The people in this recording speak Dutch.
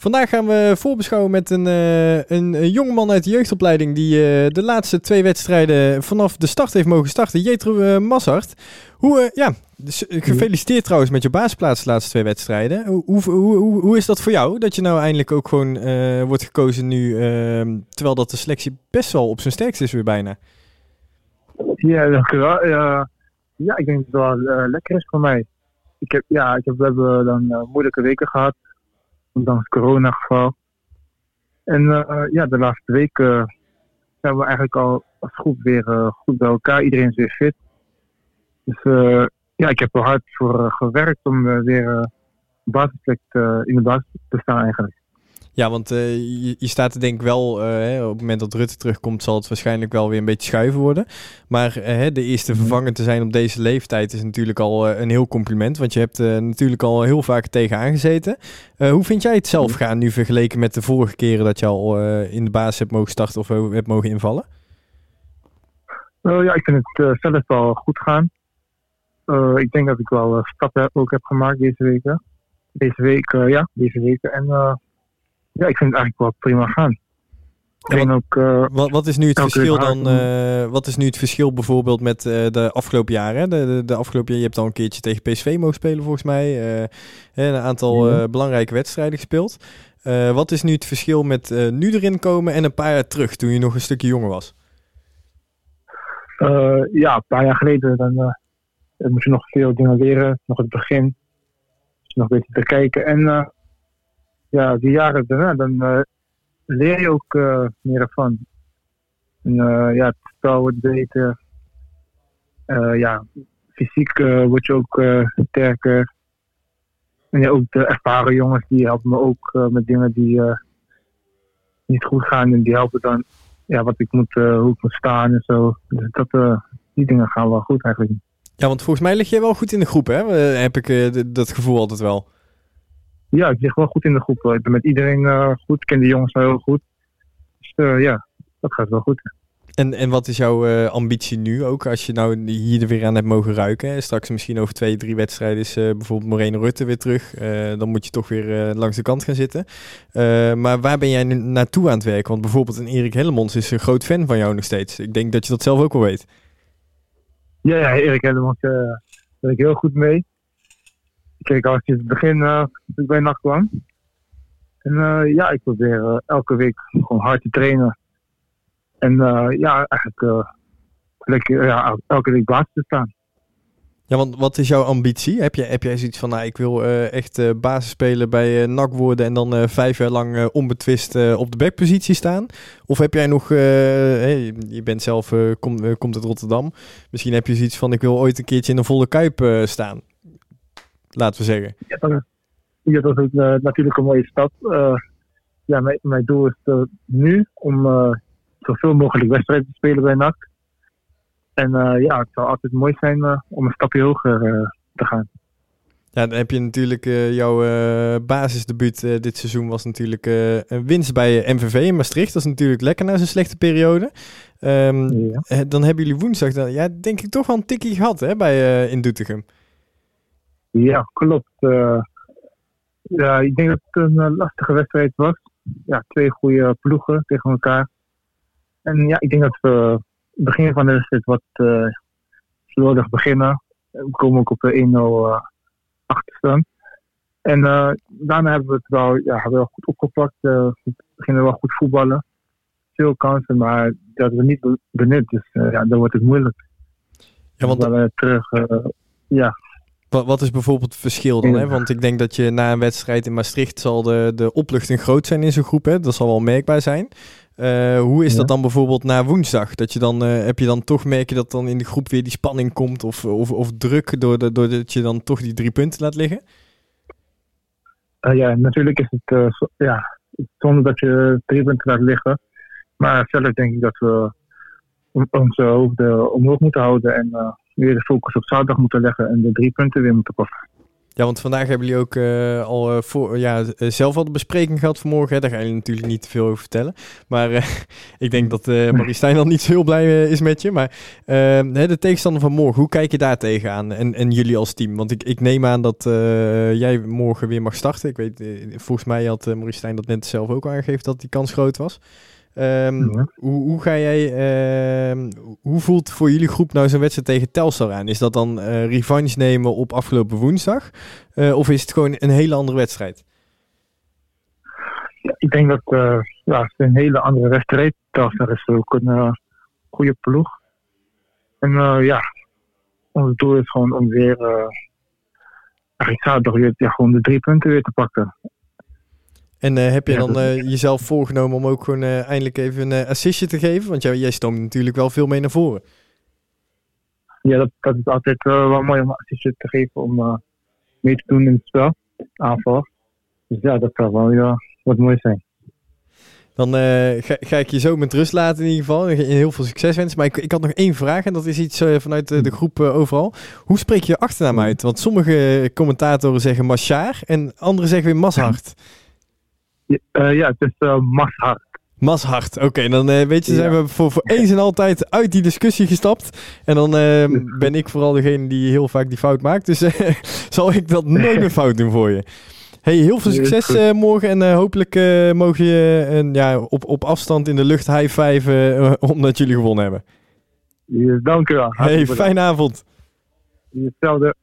Vandaag gaan we voorbeschouwen met een, uh, een, jongeman uit de jeugdopleiding die uh, de laatste twee wedstrijden vanaf de start heeft mogen starten. Jetro uh, Massart. Hoe, ja, dus, gefeliciteerd trouwens met je basisplaats de laatste twee wedstrijden. Hoe, hoe, hoe, is dat voor jou, dat je nou eindelijk ook gewoon wordt gekozen nu, ehm, terwijl dat de selectie best wel op zijn sterkst is weer bijna? Ja, dankjewel. Ja ik denk dat het wel lekker is voor mij. Ik heb, ja, ik heb, we hebben dan moeilijke weken gehad ondanks coronageval. En uh, ja, de laatste weken zijn we eigenlijk al als groep weer uh, goed bij elkaar. Iedereen is weer fit. Dus ja, ik heb er hard voor gewerkt om weer basisplek in de basis te staan eigenlijk. Ja, want uh, je, je, staat er denk ik wel, uh, op het moment dat Rutte terugkomt, zal het waarschijnlijk wel weer een beetje schuiven worden. Maar uh, de eerste mhm. vervanger te zijn op deze leeftijd is natuurlijk al een heel compliment. Want je hebt natuurlijk al heel vaak tegenaan gezeten. hoe vind jij het zelf mhm. gaan nu vergeleken met de vorige keren dat je al in de basis hebt mogen starten of hebt mogen invallen? ja, ik vind het zelf wel goed gaan. ik denk dat ik wel stappen ook heb gemaakt deze weken. Deze week, ja, deze weken. En ja, ik vind het eigenlijk wel prima gaan. wat, ook, uh, wat, wat, is nu het verschil dan? Uh, wat is nu het verschil bijvoorbeeld met uh, de afgelopen jaren? De, de, de, afgelopen jaar, je hebt al een keertje tegen PSV mogen spelen volgens mij. een aantal belangrijke wedstrijden gespeeld. wat is nu het verschil met nu erin komen en een paar jaar terug, toen je nog een stukje jonger was? ja, een paar jaar geleden dan moest je nog veel dingen leren. Nog het begin. Nog een beetje te kijken. En ja, die jaren daarna, dan uh, leer je ook uh, meer ervan. En, uh, ja, het wordt beter. ja, fysiek word je ook sterker. En ja, ook de ervaren jongens die helpen me ook met dingen die niet goed gaan. En die helpen dan ja, wat ik moet, hoe ik moet staan en zo. Dus dat, die dingen gaan wel goed eigenlijk. Ja, want volgens mij lig je wel goed in de groep, hè? Heb ik dat gevoel altijd wel. Ja, ik lig wel goed in de groep. Ik ben met iedereen uh, goed. Ik ken de jongens wel heel goed. Dus uh, ja, dat gaat wel goed. En, en wat is jouw uh, ambitie nu ook? Als je nou hier er weer aan hebt mogen ruiken. Straks misschien over twee, drie wedstrijden is bijvoorbeeld Moreno Rutte weer terug. dan moet je toch weer langs de kant gaan zitten. maar waar ben jij nu naartoe aan het werken? Want bijvoorbeeld een Erik Hellemons is een groot fan van jou nog steeds. Ik denk dat je dat zelf ook wel weet. Ja, ja Erik Hellemons daar ben ik heel goed mee. Kijk, als je het begin uh, ik bij nacht kwam. En uh, ja, ik probeer uh, elke week gewoon hard te trainen. En ja, eigenlijk lekker, ja, elke week basis te staan. Ja, want wat is jouw ambitie? Heb jij, heb jij zoiets van, nou, ik wil echt basis spelen bij NAC worden en dan vijf jaar lang onbetwist op de backpositie staan? Of heb jij nog, je bent zelf, kom, komt uit Rotterdam, misschien heb je zoiets van, ik wil ooit een keertje in een volle kuip staan laten we zeggen. Ja, dat, is uh, natuurlijk een mooie stap. Uh, ja, mijn, mijn doel is uh, nu om zoveel mogelijk wedstrijden te spelen bij NAC. En ja, het zou altijd mooi zijn om een stapje hoger te gaan. Ja, dan heb je natuurlijk jouw basisdebuut dit seizoen was natuurlijk een winst bij MVV in Maastricht. Dat is natuurlijk lekker na zo'n slechte periode. Um, ja. Dan hebben jullie woensdag, dan, ja, denk ik toch wel een tikkie gehad hè, bij, in Doetinchem. Ja, klopt. Uh, ja, ik denk dat het een uh, lastige wedstrijd was. Ja, twee goede ploegen tegen elkaar. En ja, ik denk dat we het begin van de wedstrijd wat uh, slordig beginnen. We komen ook op 1-0 achterstand. En daarna hebben we het wel, ja, wel goed opgepakt. we beginnen wel goed voetballen. Veel kansen, maar dat we niet benut. Dus ja, dan wordt het moeilijk. Ja, want... we terug, ja, wat, wat is bijvoorbeeld het verschil dan? Hè? Want ik denk dat je na een wedstrijd in Maastricht zal de, de opluchting groot zijn in zo'n groep. Hè? Dat zal wel merkbaar zijn. Uh, hoe is dat dan bijvoorbeeld na woensdag? Dat je dan, uh, heb je dan toch, merk je dat dan in de groep weer die spanning komt of, of, of druk doordat door je dan toch die drie punten laat liggen? Uh, ja, natuurlijk is het ja, zonder dat je drie punten laat liggen. Maar zelf denk ik dat we onze hoofden omhoog moeten houden en weer de focus op zaterdag moeten leggen en de drie punten weer moeten pakken. Ja, want vandaag hebben jullie ook uh, al uh, voor, ja, zelf al de bespreking gehad vanmorgen. Hè? Daar ga je natuurlijk niet te veel over vertellen. Maar uh, ik denk dat uh, Marie Stijn al niet zo heel blij is met je. Maar ehm, de tegenstander van morgen, hoe kijk je daar tegenaan? En, en jullie als team? Want ik, ik neem aan dat jij morgen weer mag starten. Ik weet, volgens mij had Marie Stijn dat net zelf ook aangegeven dat die kans groot was. Um, hoe, hoe, ga jij, uh, hoe voelt voor jullie groep nou zo'n wedstrijd tegen Telstar aan? Is dat dan uh, revanche nemen op afgelopen woensdag? Uh, of is het gewoon een hele andere wedstrijd? Ja, ik denk dat uh, ja, het is een hele andere wedstrijd. Telstar is ook een goede ploeg. En ja, ons doel is gewoon om weer, eigenlijk zaterdag, ja, gewoon de drie punten weer te pakken. En uh, heb je dan uh, jezelf voorgenomen om ook gewoon uh, eindelijk even een assistje te geven? Want jij, jij stoomt natuurlijk wel veel mee naar voren. Ja, dat, dat is altijd wel mooi om een assistje te geven om mee te doen in het spel, aanval. Dus ja, dat zou wel ja, wat mooi zijn. Dan ga, ga, ik je zo met rust laten in ieder geval. Heel veel succes wensen. Maar ik, ik had nog één vraag en dat is iets vanuit de, de groep overal. Hoe spreek je je achternaam uit? Want sommige commentatoren zeggen Machar en anderen zeggen weer Mashart. Uh, ja, het is uh, Mashart. Mashart, oké. Okay, dan uh, weet je, zijn we voor, voor eens en altijd uit die discussie gestapt. En dan ben ik vooral degene die heel vaak die fout maakt. Dus zal ik dat nooit meer fout doen voor je. Hey, heel veel succes morgen en hopelijk mogen je ja, op, op afstand in de lucht high five omdat jullie gewonnen hebben. Yes, dank u wel. Hey, fijne avond. Hetzelfde.